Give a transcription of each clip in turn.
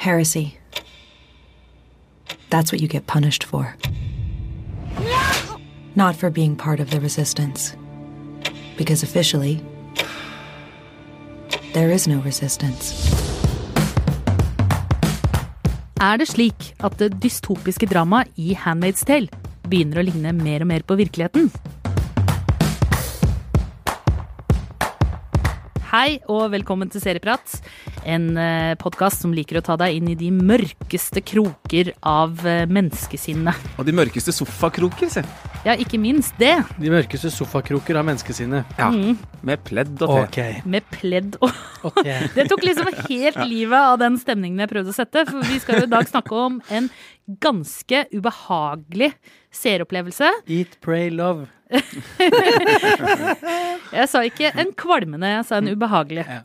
Heresy. That's what you get punished for. Not for being part of the resistance. Because officially, there is no resistance. Er det slik at det dystopiske dramaet i Handmaid's Tale begynner å ligne mer og mer på virkeligheten? Hei og velkommen til Serieprat. En eh, podkast som liker å ta deg inn i de mørkeste kroker av eh, menneskesinnet. Og de mørkeste sofakroker, se. Ja, ikke minst det. De mørkeste sofakroker av menneskesinnet. Ja, Med pledd og te. Ok. Med pledd og okay. Det tok liksom helt livet av den stemningen jeg prøvde å sette. For vi skal jo i dag snakke om en ganske ubehagelig seeropplevelse. Eat, pray, love. Jeg sa ikke en kvalmende, jeg sa en ubehagelig. Ja.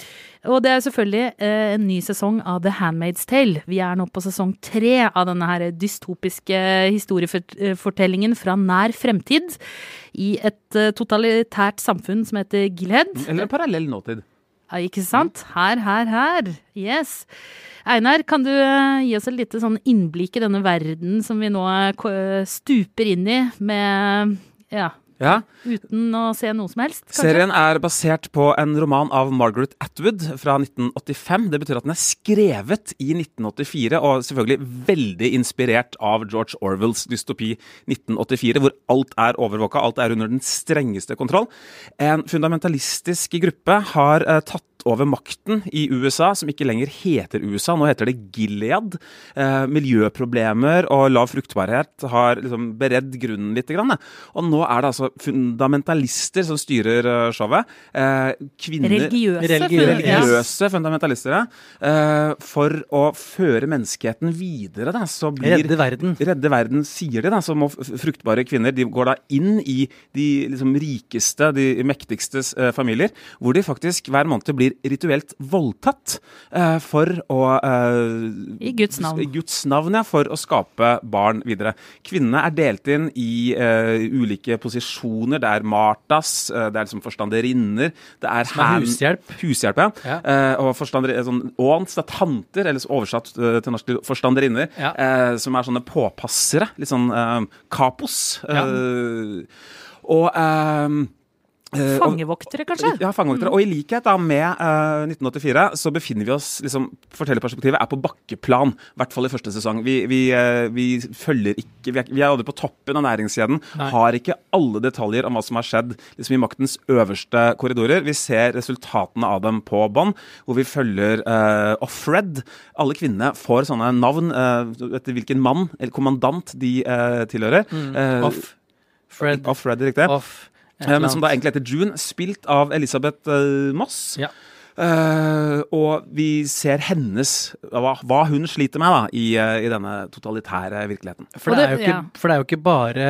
Og det er selvfølgelig eh, en ny sesong av The Handmaid's Tale. Vi er nå på sesong tre av denne her dystopiske historiefortellingen fra nær fremtid. I et eh, totalitært samfunn som heter Gilhead. Eller parallell nåtid. Ikke sant? Her, her, her. Yes. Einar, kan du eh, gi oss et lite sånn innblikk i denne verden som vi nå eh, stuper inn i med Ja, Ja, uten å se noe som helst, kanskje? Serien er basert på en roman av Margaret Atwood fra 1985. Det betyr at den er skrevet i 1984, og selvfølgelig veldig inspirert av George Orwells dystopi 1984, hvor alt er overvåka, alt er under den strengeste kontroll. En fundamentalistisk gruppe har eh, tatt over makten i USA, som ikke lenger heter USA, nå heter det Gilead. Eh, miljøproblemer og lav fruktbarhet har liksom beredd grunnen litt. Grann, og nå er det altså fundamentalister som styrer eh, showet. Eh, kvinner Religiøse. Religiøse. religiøse fundamentalister. eh, for å føre menneskeheten videre, da, så blir Redde verden. Redde verden, sier de, da, så må fruktbare kvinner de går da inn i de liksom, rikeste, de mektigste eh, familier, hvor de faktisk hver måned blir rituelt voldtatt eh, for å eh, I Guds navn. I Guds navn, ja, for å skape barn videre. Kvinnene er delt inn i eh, ulike posisjoner. Det er Martas, eh, det er liksom forstanderinner, det er Som er hushjelp. Hushjelp, ja. Ja. Uh, og forstander, sånn, aunts, det er tanter, eller oversatt uh, til norsk forstanderinner, Ja. uh, som er sånne påpassere. Litt sånn eh, kapos. Ja. eh, eh, og- Fangevoktere, kanskje? ja, fangevoktere. Og i likhet da med uh, 1984, så befinner vi oss liksom, Fortellerperspektivet er på bakkeplan, i hvert fall i første sesong. Vi, vi, uh, vi følger ikke Vi er, vi er aldri på toppen av næringskjeden. Nei. Har ikke alle detaljer om hva som har skjedd liksom, i maktens øverste korridorer. Vi ser resultatene av dem på bånd, hvor vi følger uh, Offred. Alle kvinnene får sånne navn eh, etter hvilken mann eller kommandant de eh, tilhører. Offred, Off. Fred. Offred, riktig. Off. Eh, men som da egentlig heter June, spilt av Elisabeth eh, Moss. Ja. Uh, og vi ser hennes hva, hva hun sliter med da, i, i denne totalitære virkeligheten. For det, er jo ikke, ja. for det er jo ikke bare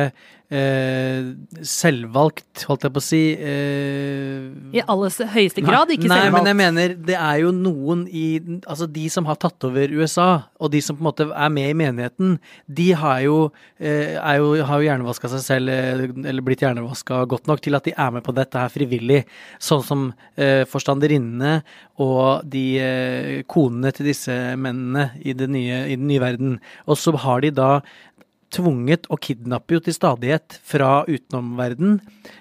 eh, selvvalgt, holdt jeg på å si eh, I aller høyeste grad, ikke Nei, men jeg mener det er jo noen i Altså de som har tatt over USA, og de som på en måte er med i menigheten, de har jo, eh, er jo, har jo hjernevaska seg selv, eh, eller blitt hjernevaska godt nok til at de er med på dette her frivillig. Sånn som eh, forstanderinnene og de eh, konene til disse mennene i, nye, i den nye verden. Og så har de da tvunget å kidnappe jo til stadighet fra utenomverden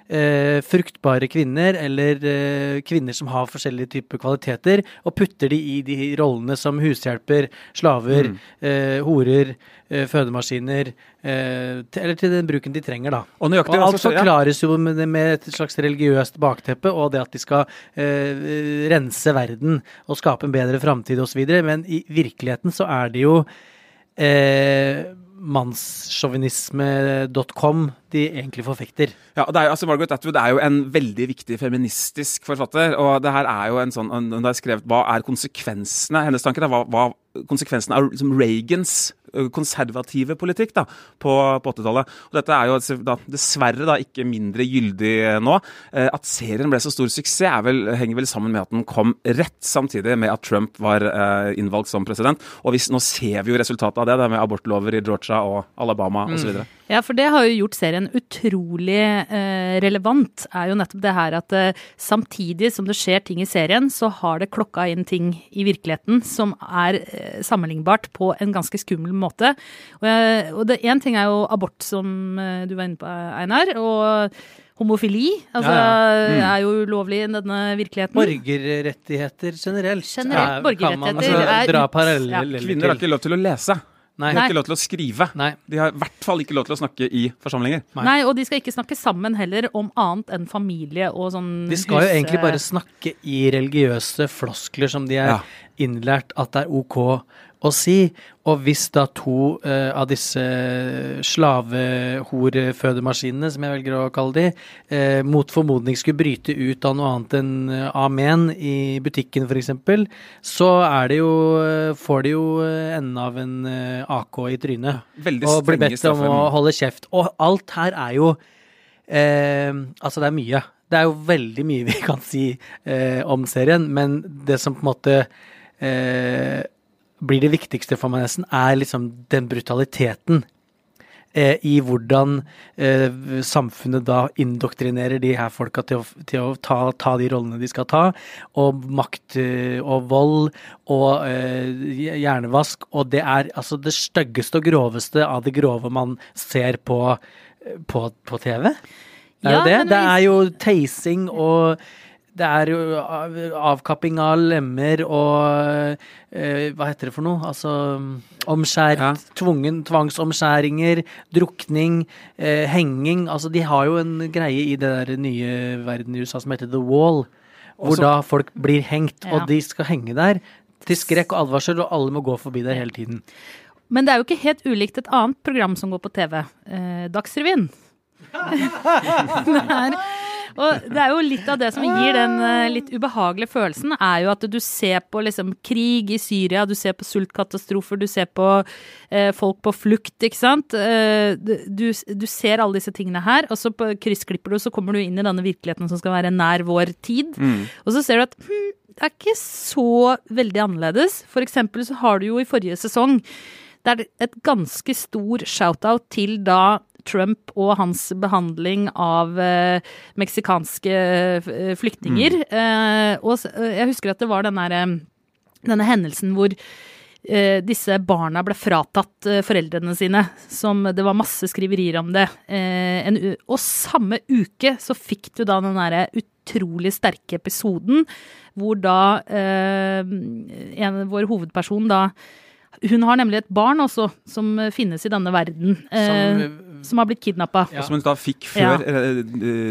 eh, fruktbare kvinner eller eh, kvinner som har forskjellige typer kvaliteter, og putter de i de rollene som hushjelper, slaver, eh, horer, eh, fødemaskiner, eh, til, eller til den bruken de trenger, da. Og nøyaktig Og alt forklares jo med, med et slags religiøst bakteppe, og det at de skal eh, rense verden og skape en bedre framtid osv., men i virkeligheten så er det jo eh, mannssjåvinisme.com de egentlig forfekter. Ja, og det er, altså Margaret Atwood er jo en veldig viktig feministisk forfatter. og det her er jo en sånn, Hun har skrevet hva er konsekvensene hennes tanker da, hva, hva konsekvensene av liksom Reagans konservative politikk da, på, på 80-tallet. Og Dette er jo da, dessverre da ikke mindre gyldig nå. Eh, At serien ble så stor suksess er vel, henger vel sammen med at den kom rett samtidig med at Trump var eh, innvalgt som president. Og hvis, nå ser vi jo resultatet av det, det med abortlover i Georgia og Alabama osv. Ja, for det har jo gjort serien utrolig eh, relevant. Er jo nettopp det her at eh, samtidig som det skjer ting i serien, så har det klokka inn ting i virkeligheten som er eh, sammenlignbart på en ganske skummel måte. Og, eh, og det én ting er jo abort, som eh, du var inne på, Einar. og Homofili altså, Ja, Mm. er jo ulovlig i denne virkeligheten. Borgerrettigheter generelt. Generelt borgerrettigheter kan man altså er dra paralleller. Ja. Kvinner har ikke lov til å lese. Nei. De har ikke lov til å skrive. Nei. De har i hvert fall ikke lov til å snakke i forsamlinger. Nei. Nei, og de skal ikke snakke sammen heller om annet enn familie og sånn De skal jo egentlig bare snakke i religiøse floskler som de er Ja. innlært at det er ok å si. Og hvis da to eh, av disse slavehorefødemaskinene, som jeg velger å kalle de, eh, mot formodning skulle bryte ut av noe annet enn eh, amen i butikken f.eks., så er det jo eh, får de jo eh, enden av en eh, AK i trynet. Veldig og blir bedt om å holde kjeft. Og alt her er jo eh, Altså, det er mye. Det er jo veldig mye vi kan si eh, om serien, men det som på en måte eh, blir det viktigste for meg nesten, er liksom den brutaliteten eh, i hvordan eh, samfunnet da indoktrinerer de her folka til å, til å ta, ta de rollene de skal ta. Og makt eh, og vold og eh, hjernevask. Og det er altså det styggeste og groveste av det grove man ser på, eh, på, på TV. Det er Ja, jo det. Det er jo teising og det er jo avkapping av lemmer og eh, Hva heter det for noe? Altså omskjær... Ja. Tvungen tvangsomskjæringer, drukning, eh, henging. Altså de har jo en greie i det der nye verden i USA som heter The Wall. Hvor Også- da folk blir hengt, Ja. og de skal henge der. Til skrekk og advarsel, og alle må gå forbi der hele tiden. Men det er jo ikke helt ulikt et annet program som går på TV. Eh, Dagsrevyen. det er, og det er jo litt av det som gir den eh, litt ubehagelige følelsen, er jo at du ser på liksom krig i Syria, du ser på sultkatastrofer, du ser på eh, folk på flukt, ikke sant. Eh, du, du ser alle disse tingene her, og så kryssklipper du, så kommer du inn i denne virkeligheten som skal være nær vår tid. Og så ser du at hm, det er ikke så veldig annerledes. For eksempel så har du jo i forrige sesong det er et ganske stor shout-out til da Trump og hans behandling av eh, meksikanske eh, flyktninger. Eh, og jeg husker at det var den der, eh, denne hendelsen hvor disse barna ble fratatt foreldrene sine. Som det var masse skriverier om det. Og samme uke så fikk du da den derre utrolig sterke episoden hvor da en, vår hovedperson da hun har nemlig et barn også, som finnes i denne verden. Eh, som, har blitt kidnappa. Ja. Og som hun da fikk før ja.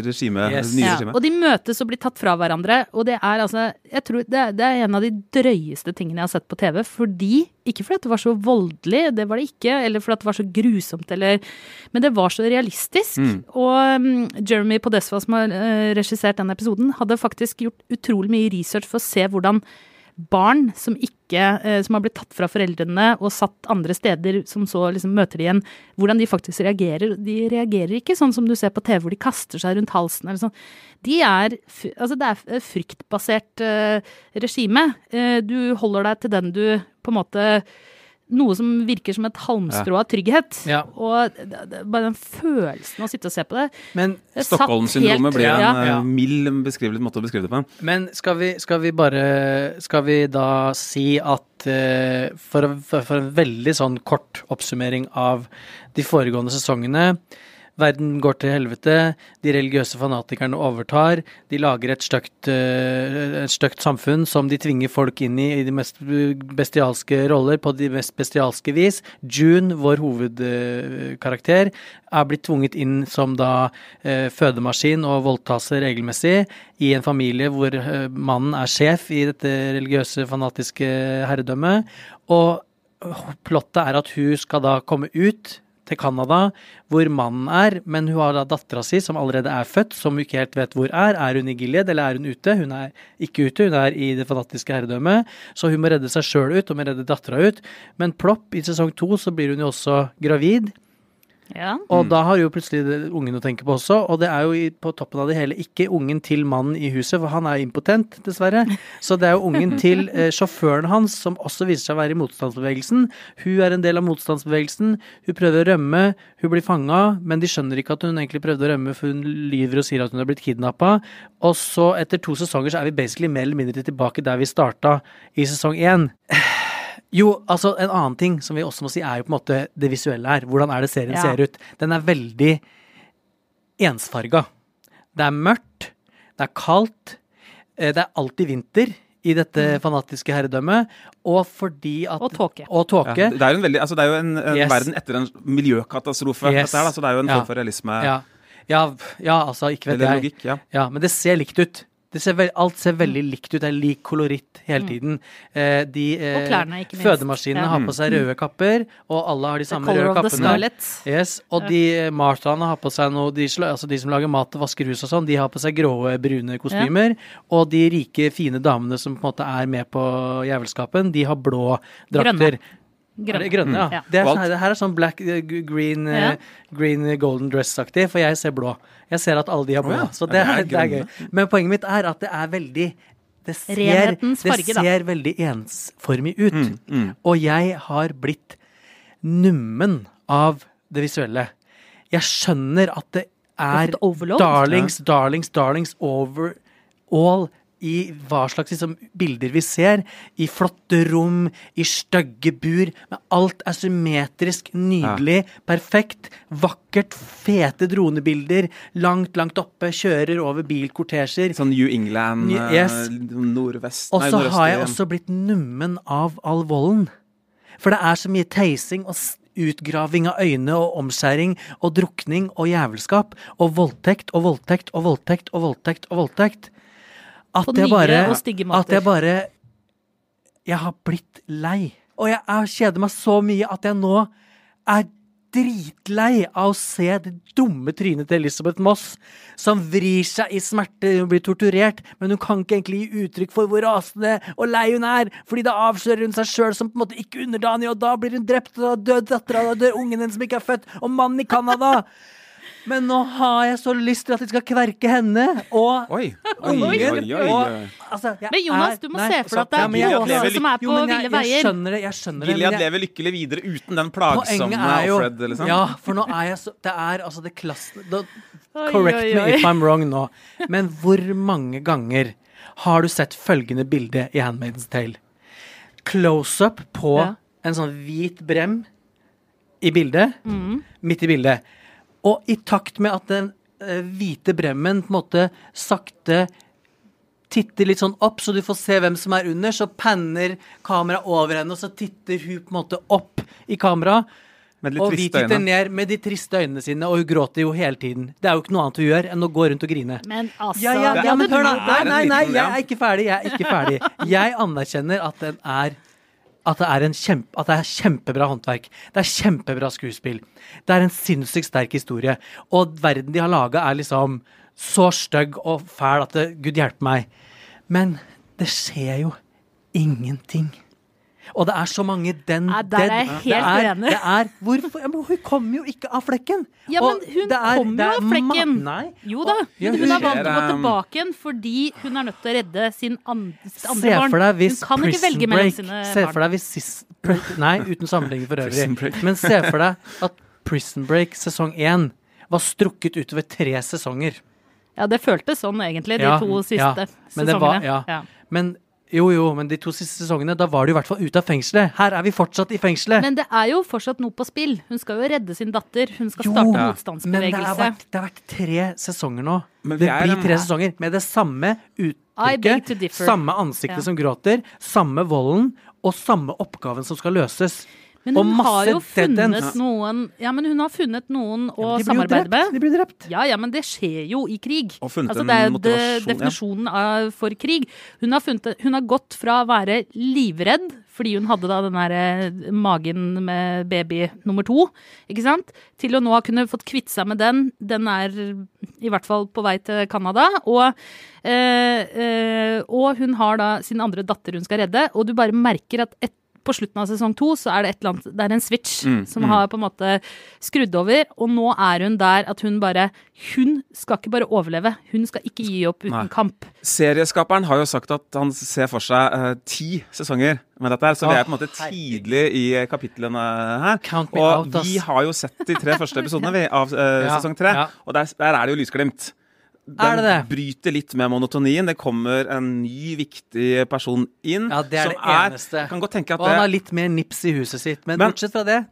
regime, Yes. nye Ja, regimet. og de møtes og blir tatt fra hverandre. Og det er altså Jeg tror det, er- det er en av de drøyeste tingene jeg har sett på TV. Fordi Ikke fordi det var så voldelig, det var det ikke. Eller fordi det var så grusomt, eller Men det var så realistisk. Mm. Og um, Jeremy Podesva, som har uh, regissert den episoden, hadde faktisk gjort utrolig mye research for å se hvordan barn som ikke eh, som har blitt tatt fra foreldrene og satt andre steder, som så liksom møter de igjen, hvordan de faktisk reagerer. De reagerer ikke sånn som du ser på TV, hvor de kaster seg rundt halsen eller sånn. De er Altså, det er fryktbasert eh, regime. Eh, du holder deg til den du på en måte noe som virker som et halmstrå av trygghet. Ja. Og det, det, bare den følelsen av å sitte og se på det. Men Stockholm-syndromet ble blir en ja. eh, Ja. mild beskrivelig måte å beskrive det på. Men skal vi, skal vi bare Skal vi da si at eh, for, for, for en veldig sånn kort oppsummering av de foregående sesongene Verden går til helvete, de religiøse fanatikerne overtar, de lager et stygt, eh, et stygt samfunn som de tvinger folk inn i i de mest bestialske roller på de mest bestialske vis. June, vår hovedkarakter, er blitt tvunget inn som da eh, fødemaskin og voldtas regelmessig i en familie hvor eh, mannen er sjef i dette religiøse, fanatiske herredømmet. Og plottet er at hun skal da komme ut til Canada, hvor mannen er, men hun har da dattera si som allerede er født, som hun ikke helt vet hvor er. Er hun i Gilead, eller er hun ute? Hun er ikke ute, hun er i det fanatiske herredømmet. Så hun må redde seg sjøl ut, og må redde dattera ut. Men plopp, i sesong to så blir hun jo også gravid. Ja. Og da har jo plutselig ungen å tenke på også, og det er jo på toppen av det hele ikke ungen til mannen i huset, for han er impotent, dessverre. Så det er jo ungen til eh, sjåføren hans, som også viser seg å være i motstandsbevegelsen. Hun er en del av motstandsbevegelsen, hun prøver å rømme, hun blir fanga, men de skjønner ikke at hun egentlig prøvde å rømme, for hun lyver og sier at hun har blitt kidnappa. Og så, etter to sesonger, så er vi basically mer eller mindre tilbake der vi starta i sesong én. Jo, altså en annen ting som vi også må si er jo på en måte det visuelle her. Hvordan er det serien Ja. ser ut? Den er veldig ensfarga. Det er mørkt, det er kaldt, eh, det er alltid vinter i dette fanatiske herredømmet, og fordi at Og tåke. Og tåke. Ja, det er jo en, veldig, altså det er jo en, en Yes. verden etter en miljøkatastrofe, Yes. dette her, da, så det er jo en Ja. form for realisme. Ja. Ja, ja, altså, ikke vet Eller jeg. logikk, ja. Ja, men det ser likt ut. Det ser veld, alt ser veldig likt ut. Det er lik koloritt hele tiden. Eh, de eh, Og klærne, ikke minst. fødemaskinene Ja. har på seg røde kapper, og alle har de samme røde kappene. Yes, og de Marthaene har på seg noe de, altså de som lager mat og vasker hus og sånn, de har på seg grå, brune kostymer. Og de rike, fine damene som på en måte er med på jævelskapen, de har blå drakter. Grønne. Grønne. grønne ja. Ja. Det, er, sånn- det her er sånn black, eh, green, eh, Ja. green golden dress-aktig, for jeg ser blå. Jeg ser at alle de har blå, oh, ja. så det, Ja, er, det er gøy. Men poenget mitt er at det er veldig det ser, farge, det ser veldig ensformig ut. Mm, mm. Og jeg har blitt nummen av det visuelle. Jeg skjønner at det er darlings, darlings, darlings over all i hva slags liksom, bilder vi ser. I flotte rom, i stygge bur. Men alt er symmetrisk, nydelig, perfekt, vakkert. Fete dronebilder langt, langt oppe. Kjører over bilkortesjer. Sånn New England, New- eh, yes. nordvest Og så har jeg også blitt nummen av all volden. For det er så mye teising og utgraving av øyne og omskjæring og drukning og jævelskap og voldtekt og voldtekt og voldtekt og voldtekt og voldtekt. At På nye bare og stygge At jeg bare Jeg har blitt lei. Og jeg er- kjeder meg så mye at jeg nå er dritlei av å se det dumme trynet til Elisabeth Moss, som vrir seg i smerte og blir torturert, men hun kan ikke egentlig gi uttrykk for hvor rasende og lei hun er, fordi da avslører hun seg sjøl som på en måte ikke underdanig, og da blir hun drept, og da dør dattera, da dør ungen hennes som ikke er født, og mannen i Canada. Men nå har jeg så lyst til at de skal kverke henne og Oi, oi, oi, oi, oi. og, altså, jeg Men Jonas, du må nei, se for deg at det er ja, jeg- Gilead lever som er på jo, jeg, ville jeg veier. skjønner det, jeg skjønner det. Gilead jeg- lever lykkelig videre uten den plagsomme jo Alfred, liksom. Ja, for nå er jeg så Det er altså det klassen da- Oi, Correct oi, me if I'm wrong nå. Men hvor mange ganger har du sett følgende bilde i Handmaid's Tale? Close-up på Ja. en sånn hvit brem i bildet. Mm. Midt i bildet. Og i takt med at den eh, hvite bremmen på en måte sakte titter litt sånn opp, så du får se hvem som er under, så panner kameraet over henne, og så titter hun på en måte opp i kameraet. Og vi titter øyne. ned med de triste øynene sine, og hun gråter jo hele tiden. Det er jo ikke noe annet hun gjør enn å gå rundt og grine. Men altså Ja, ja, ja, men hør da. Nei, nei, nei, jeg er ikke ferdig. Jeg er ikke ferdig. Jeg anerkjenner at den er at det, kjempe, at det er kjempebra håndverk. Det er kjempebra skuespill. Det er en sinnssykt sterk historie. Og verden de har laga, er liksom så stygg og fæl at det, Gud hjelpe meg. Men det skjer jo ingenting. Og det er så mange den ja, der er jeg helt det er, enig. Det er, hvorfor? Ja, men hun kommer jo ikke av flekken. Ja, men hun det er- kom det jo av flekken. ma- Nei. Jo da, Ja, hun, hun er vant til å gå um, tilbake igjen fordi hun er nødt til å redde sin andre, sitt andre Se barn. for deg hvis hun kan ikke Prison velge mellom Break sine Se for barn. deg hvis sist, Nei, uten sammenligning for øvrig. Men se for deg at Prison Break sesong én var strukket utover tre sesonger. Ja, det føltes sånn egentlig, de Ja, to siste ja. Men det var- ja. Men jo, jo, men de to siste sesongene, da var du i hvert fall ute av fengselet. Her er vi fortsatt i fengselet. Men det er jo fortsatt noe på spill. Hun skal jo redde sin datter. Hun skal Jo, starte Ja. men det har, vært, det har vært tre sesonger nå. Men Det er blir tre sesonger med det samme uttrykket, samme ansiktet Ja. som gråter, samme volden og samme oppgaven som skal løses. Men hun har jo funnet noen Ja, men hun har funnet noen å Ja, samarbeide med. De blir drept. Ja, ja, men det skjer jo i krig. Og funnet altså, det er jo de, motivasjon, ja. definisjonen av, for krig. Hun har, funnet, hun har gått fra å være livredd, fordi hun hadde da den der eh, magen med baby nummer to, ikke sant, til å nå ha kunnet fått kvitt seg med den. Den er i hvert fall på vei til Canada. Og, øh, øh, og hun har da sin andre datter hun skal redde, og du bare merker at et, på slutten av sesong to så er det et eller annet Det er en switch Mm, som har på en måte skrudd over, og nå er hun der at hun bare Hun skal ikke bare overleve, hun skal ikke gi opp uten Nei. kamp. Serieskaperen har jo sagt at han ser for seg uh, ti sesonger med dette her, så vi er på en måte tidlig i kapitlene her. Count me Og out, vi har jo sett de tre første episodene vi, av uh, Ja, sesong tre, ja. og der, der er det jo lysglimt. Den Er det det? bryter litt med monotonien. Det kommer en ny, viktig person inn. Ja, det er som det eneste. Kan godt tenke at Og han har litt mer nips i huset sitt, men, Men- bortsett fra det,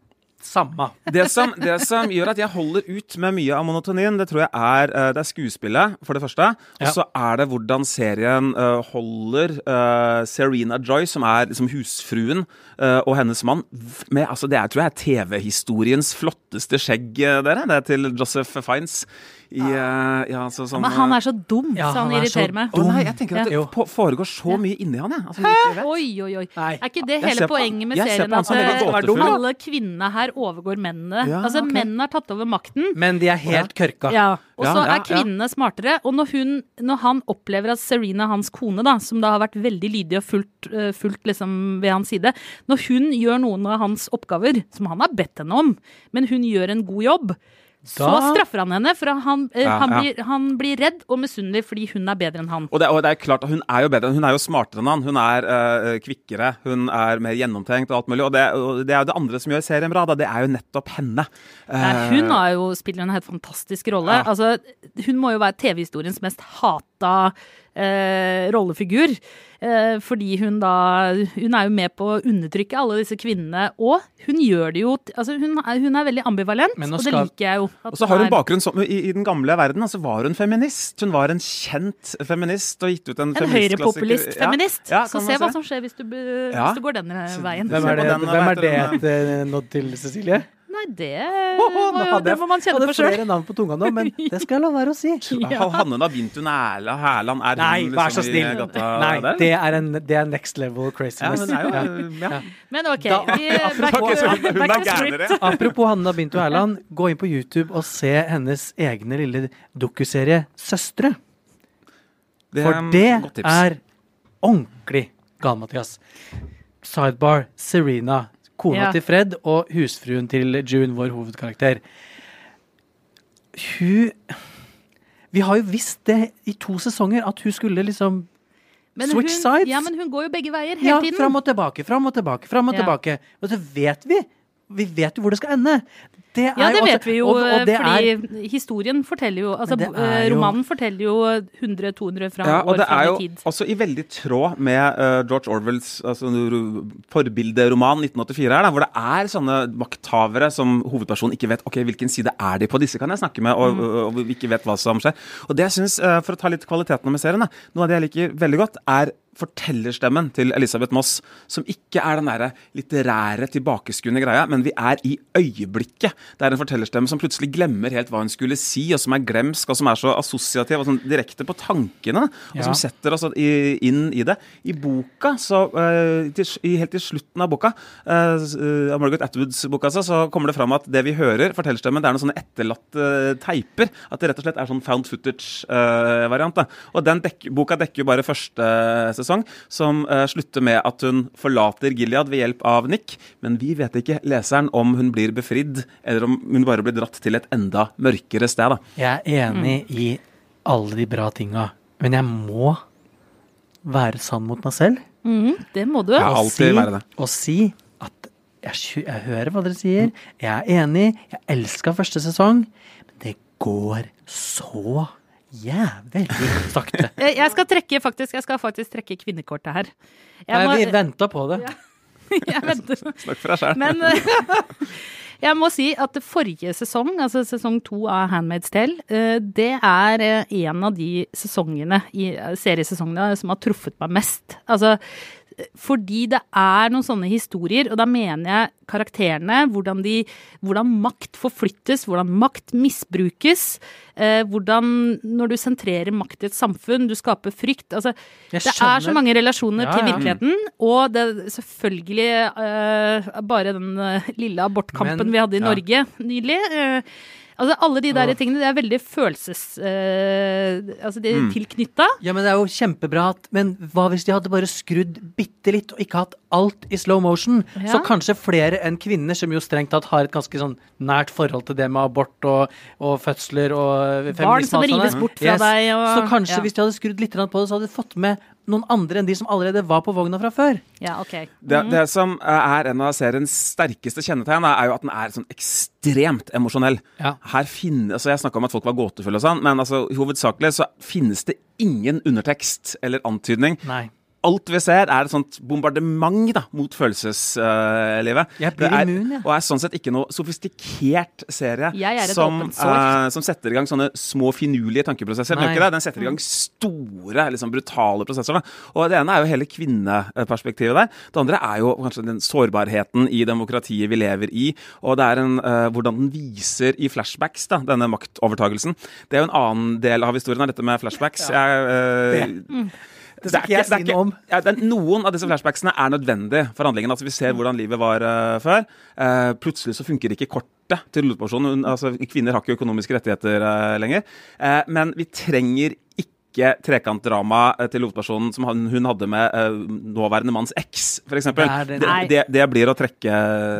samme. det, som, det som gjør at jeg holder ut med mye av monotonien, det tror jeg er, eh, det er skuespillet, for det første. Og Ja. så er det hvordan serien eh, holder eh, Serena Joy, som er liksom husfruen, og hennes mann med altså Det er, tror jeg er TV-historiens flotteste skjegg, dere. Det er til Joseph Fiends. I, eh, ja, så, sånn, Men han er så dum, Ja, så han, han er så irriterer meg. Oh, nei, jeg tenker at det foregår så mye inni han, jeg. Altså, ikke. Oi, oi, oi. Nei. Er ikke det Jeg hele poenget med serien? At som eh, gåtefull. alle kvinnene her overgår mennene? Ja, altså, okay. mennene har tatt over makten. Men de er helt kørka. Ja, Og så ja, er kvinnene smartere. Og når, hun, når han opplever at Serena, hans kone, da, som da har vært veldig lydig og fulgt, eh, fulgt liksom ved hans side Når hun gjør noen av hans oppgaver, som han har bedt henne om, men hun gjør en god jobb, så Da- straffer han henne. For han, eh, Ja, han, ja. Blir, han blir redd og misunnelig fordi hun er bedre enn han. Og det, og det er klart Hun er jo bedre, hun er jo smartere enn han. Hun er eh, kvikkere, hun er mer gjennomtenkt og alt mulig. Og det, og det er jo det andre som gjør serien bra. Da. Det er jo nettopp henne. Eh, hun har jo, spiller en helt fantastisk rolle. Ja. Altså, hun må jo være TV-historiens mest hata eh, rollefigur. Eh, fordi hun da Hun er jo med på å undertrykke alle disse kvinnene. Og hun gjør det jo Altså, hun er, hun er veldig ambivalent, skal, og det liker jeg jo. at Og så har hun bakgrunn som, i, i den gamle verden. Altså var hun feminist. Hun var en kjent feminist og gitt ut en En feministklassiker. høyrepopulist-feminist. Ja, ja, så se hva som skjer hvis du, Ja. hvis du går den veien. Hvem er det, hvem er det, det den, et eh, nådd til, Cecilie? Nei, det oh, må, jo, det jeg- må man kjenne hadde på sjøl. flere navn på tunga nå, men det skal jeg la være å si. Ja. Hanne Nabintu Næla Hærland, er Nei, hun vær så liksom i snill. gata Nei, der? det er, en, det er next level craziness. Ja, men, jo ja. Men OK. Vi, back, hun back er to script. Apropos Hanna Bintu Erland, gå inn på YouTube og se hennes egne lille dokuserie 'Søstre'. Det For det er ordentlig gal, Mathias. Sidebar Serena, kona Ja. til Fred og husfruen til June, vår hovedkarakter. Hun Vi har jo visst det i to sesonger, at hun skulle liksom Men Switch hun, sides? Ja, men hun går jo begge veier hele Ja, tiden. fram og tilbake, fram og tilbake, fram og Ja. tilbake. Og så vet vi Vi vet jo hvor det skal ende. Det er Ja, det også- vet vi jo, og, og det er, fordi historien forteller jo Altså, eh, jo- romanen forteller jo 100-200 fra Ja, og år det er fram jo i tid. også i veldig tråd med uh, George Orwells altså, forbilderoman 1984, her, da, hvor det er sånne makthavere som hovedpersonen ikke vet ok, hvilken side er de på. Disse kan jeg snakke med, og, og, og vi ikke vet hva som skjer. Og det jeg synes, uh, For å ta litt kvaliteten med serien, da, noe av det jeg liker veldig godt, er fortellerstemmen til Elisabeth Moss, som ikke er den derre litterære, tilbakeskuende greia, men vi er i øyeblikket. Det er en fortellerstemme som plutselig glemmer helt hva hun skulle si, og som er glemsk, og som er så assosiativ og sånn direkte på tankene, og Ja. som setter oss inn i det. I boka, så eh, helt til slutten av boka, eh, eh, av Margaret Atwoods boka, altså, så kommer det fram at det vi hører, fortellerstemmen, det er noen sånne etterlatte teiper. At det rett og slett er sånn found footage-variant. og den dek boka dekker jo bare første sesong, som eh, slutter med at hun forlater Gilead ved hjelp av Nick. Men vi vet ikke, leseren, om hun blir befridd, eller om hun bare blir dratt til et enda mørkere sted. da. Jeg er enig i alle de bra tinga, men jeg må være sann mot meg selv. Mm, det må du. Ja, alltid si, være det. Og si at jeg, jeg hører hva dere sier, jeg er enig, jeg elska første sesong, men det går så jævlig sakte. Eh, Jeg skal trekke faktisk, jeg skal faktisk trekke kvinnekortet her. Jeg, Nei, må, vi venta på det. jeg venter. Snakk for deg sjæl. Men jeg må si at forrige sesong, altså sesong to av Handmaid's Tale, eh, det er eh, en av de sesongene eh, seriesesongene som har truffet meg mest. Altså fordi det er noen sånne historier, og da mener jeg karakterene, hvordan, de, hvordan makt forflyttes, hvordan makt misbrukes, eh, hvordan når du sentrerer makt i et samfunn, du skaper frykt. Altså, det er så mange relasjoner Ja, til virkeligheten, og det er selvfølgelig eh, bare den eh, lille abortkampen Men- vi hadde i ja. Norge nylig. eh, Altså, alle de der tingene, det er veldig følelses... Uh, altså, de er Mm. tilknytta. Ja, men det er jo kjempebra at Men hva hvis de hadde bare skrudd bitte litt og ikke hatt alt i slow motion? Ja. Så kanskje flere enn kvinner, som jo strengt tatt har et ganske sånn nært forhold til det med abort og, og fødsler og feminisme Barn som rives bort fra deg og Så kanskje ja. hvis de hadde skrudd litt på det, så hadde de fått med noen andre enn de som allerede var på vogna fra før. Ja, ok. Det, det som er en av seriens sterkeste kjennetegn, er jo at den er sånn ekstremt emosjonell. Ja. Her finner, altså Jeg snakka om at folk var gåtefulle og sånn, men altså hovedsakelig så finnes det ingen undertekst eller antydning. Nei. Alt vi ser, er et sånt bombardement da, mot følelseslivet. Jeg blir Det er, immun, jeg. Og er sånn sett ikke noe sofistikert serie er som, uh, som setter i gang sånne små, finurlige tankeprosesser. Den, ikke det. den setter i gang store, liksom brutale prosesser. Da. Og Det ene er jo hele kvinneperspektivet der. Det andre er jo kanskje den sårbarheten i demokratiet vi lever i. Og det er en, uh, hvordan den viser i flashbacks, da, denne maktovertagelsen. Det er jo en annen del av historien, av dette med flashbacks. Jeg, eh, Det skal ikke jeg si noe om. ja, er, noen av disse flashbacksene er nødvendig for handlingen. Altså, vi ser hvordan livet var uh, før. Uh, plutselig så funker ikke kortet til hovedpersonen. Altså, kvinner har ikke økonomiske rettigheter uh, lenger. Men vi trenger ikke trekantdrama eh, til hovedpersonen som hun hadde med eh, nåværende manns eks, f.eks. Det er det- Det, det, blir å trekke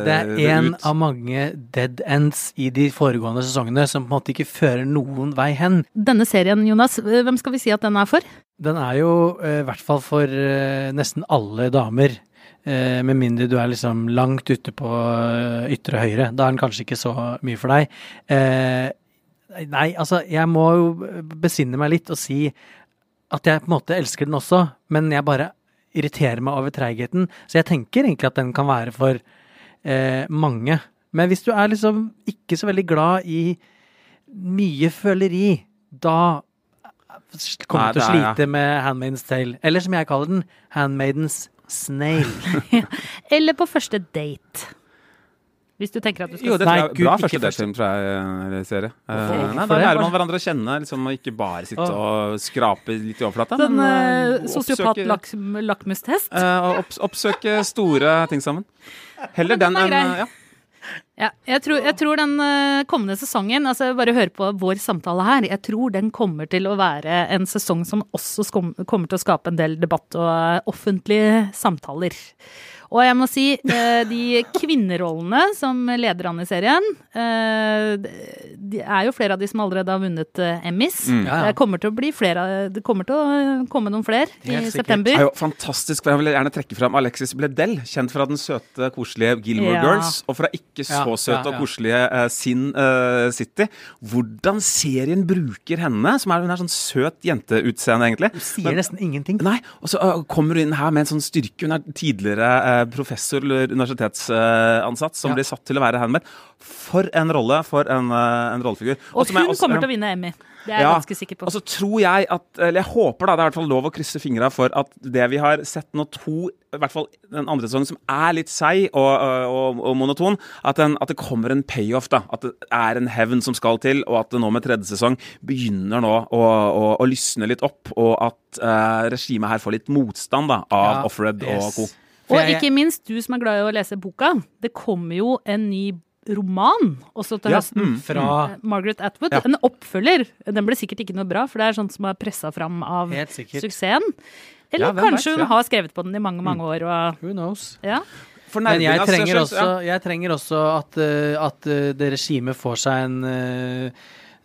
Det er en ut. av mange dead ends i de foregående sesongene som på en måte ikke fører noen vei hen. Denne serien, Jonas, eh, hvem skal vi si at den er for? Den er jo i hvert fall for nesten alle damer. Eh, med mindre du er liksom langt ute på ytre høyre. Da er den kanskje ikke så mye for deg. Eh, nei, altså, jeg må jo besinne meg litt og si at jeg på en måte elsker den også, men jeg bare irriterer meg over treigheten. Så jeg tenker egentlig at den kan være for eh, mange. Men hvis du er liksom ikke så veldig glad i mye føleri, da kommer du til å slite ja. med Handmaidens Tale. Eller som jeg kaller den, Handmaidens Snail. Eller på første date? Hvis du tenker at du skal Jo, det tror jeg er bra første datefilm, tror jeg, eller serie. Uh, nei, da lærer man hverandre å kjenne, liksom, og ikke bare sitte og skrape litt i overflata. Sånn uh, eh, sosiopat-lakmustest? Uh, opps oppsøke store ting sammen. Heller den den enn eh, ja. Ja, jeg tror, jeg tror den eh, kommende sesongen, altså bare hør på vår samtale her, jeg tror den kommer til å være en sesong som også kommer til å skape en del debatt og eh, offentlige samtaler. Og jeg må si, eh, de kvinnerollene som leder an i serien, eh, det er jo flere av de som allerede har vunnet eh, Emmys. Mm. Ja, ja. Det kommer til å bli flere, det kommer til å komme noen flere i sikkert. september. Det er jo fantastisk, for Jeg vil gjerne trekke fram Alexis Bledel, kjent fra den søte, koselige Gilmore Ja. Girls, og fra ikke så Ja, søte ja, og koselige Sin uh, City. Hvordan serien bruker henne, som er hun er sånn søt jenteutseende, egentlig. Du sier nesten ingenting. Nei, og så uh, kommer hun inn her med en sånn styrke. Hun er tidligere professor eller universitetsansatt som Ja. blir satt til å være handmaid. For en rolle, for en, øh, en rollefigur. Og hun også- kommer til å vinne Emmy. Det er jeg Ja, ganske sikker på. Og så tror jeg at, eller jeg håper da, det er i hvert fall lov å krysse fingra for at det vi har sett nå to, i hvert fall den andre sesongen som er litt seig og, og, og monoton, at, den, at det kommer en payoff, da. At det er en hevn som skal til, og at det nå med tredje sesong begynner nå å, å, å lysne litt opp, og at uh, regimet her får litt motstand da, av Ja, Offred og co. Og jeg- ikke minst du som er glad i å lese boka. Det kommer jo en ny roman også til Ja, høsten. mm, Fra Eh, Margaret Atwood. Ja. En oppfølger. Den ble sikkert ikke noe bra, for det er sånt som er pressa fram av suksessen. Eller Ja, kanskje vet, hun ja. har skrevet på den i mange, mange år. Og, Who knows? ja. Men jeg trenger, også, jeg trenger også at, eh, at eh, det regimet får seg en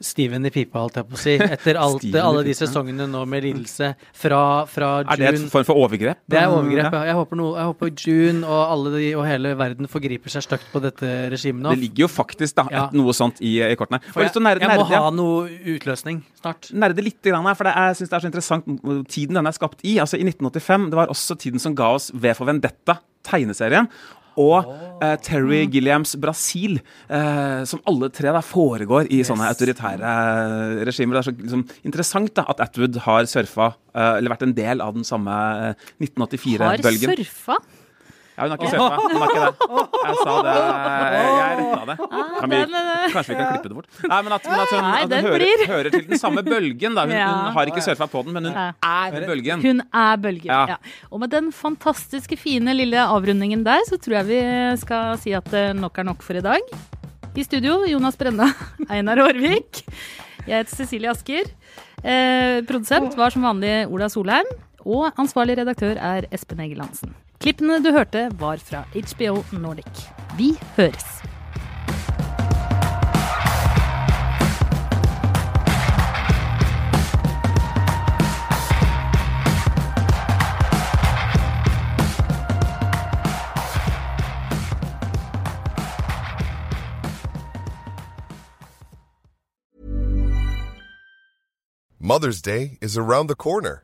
Steven i pipa, holdt jeg på å si. Etter alt, alle de sesongene nå med lidelse fra, fra Er det en form for overgrep? Det er overgrep, Ja. Jeg håper, noe, jeg håper June og alle de, og hele verden forgriper seg stygt på dette regimet nå. Det ligger jo faktisk da, Ja. noe sånt i, i kortene. For jeg, nerde- jeg må nerde- ja. ha noe utløsning snart. nerde litt, grann for det er, jeg synes det er så interessant tiden den er skapt i. Altså I 1985 det var også tiden som ga oss V for Vendetta, tegneserien. Og eh, Terry Gilliams Brasil, eh, som alle tre da foregår i sånne autoritære eh, regimer. Det er så liksom, interessant da, at Atwood har surfa, eh, eller vært en del av den samme eh, 1984-bølgen. Har surfa. Ja, hun har ikke surfa. Hun har ikke det. Jeg sa det. Jeg retta det. Kan vi, kanskje vi kan klippe det bort? Nei, men at, men at hun, at hun hører, hører til den samme bølgen. Da. Hun, hun har ikke surfa på den, men hun er bølgen. Hun er bølgen. Ja. Ja. Og med den fantastiske, fine lille avrundingen der, så tror jeg vi skal si at eh, nok er nok for i dag. I studio Jonas Brenna, Einar Aarvik. Jeg heter Cecilie Asker. Eh, produsent var som vanlig Ola Solheim. Og ansvarlig redaktør er Espen Egil Hansen. Klippene du hørte, var fra HBO Nordic. Vi høres. Mother's Day is around the corner.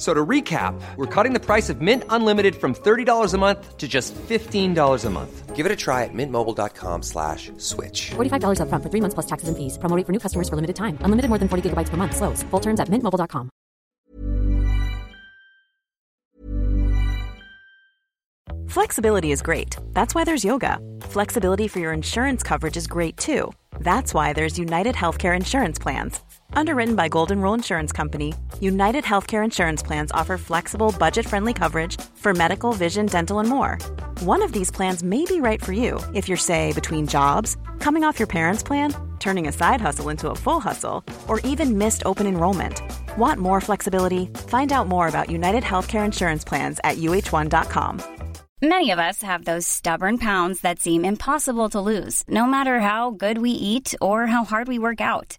F- So to recap, we're cutting the price of Mint Unlimited from $30 a month to just $15 a month. Give it a try at mintmobile.com slash switch. $45 upfront for three months plus taxes and fees. Promo rate for new customers for limited time. Unlimited more than 40 gigabytes per month. Slows. Full terms at mintmobile.com. Flexibility is great. That's why there's yoga. Flexibility for your insurance coverage is great too. That's why there's United Healthcare Insurance Plans. Underwritten by Golden Rule Insurance Company, United Healthcare Insurance Plans offer flexible, budget friendly coverage for medical, vision, dental, and more. One of these plans may be right for you if you're, say, between jobs, coming off your parents' plan, turning a side hustle into a full hustle, or even missed open enrollment. Want more flexibility? Find out more about United Healthcare Insurance Plans at uh1.com. Many of us have those stubborn pounds that seem impossible to lose, no matter how good we eat or how hard we work out.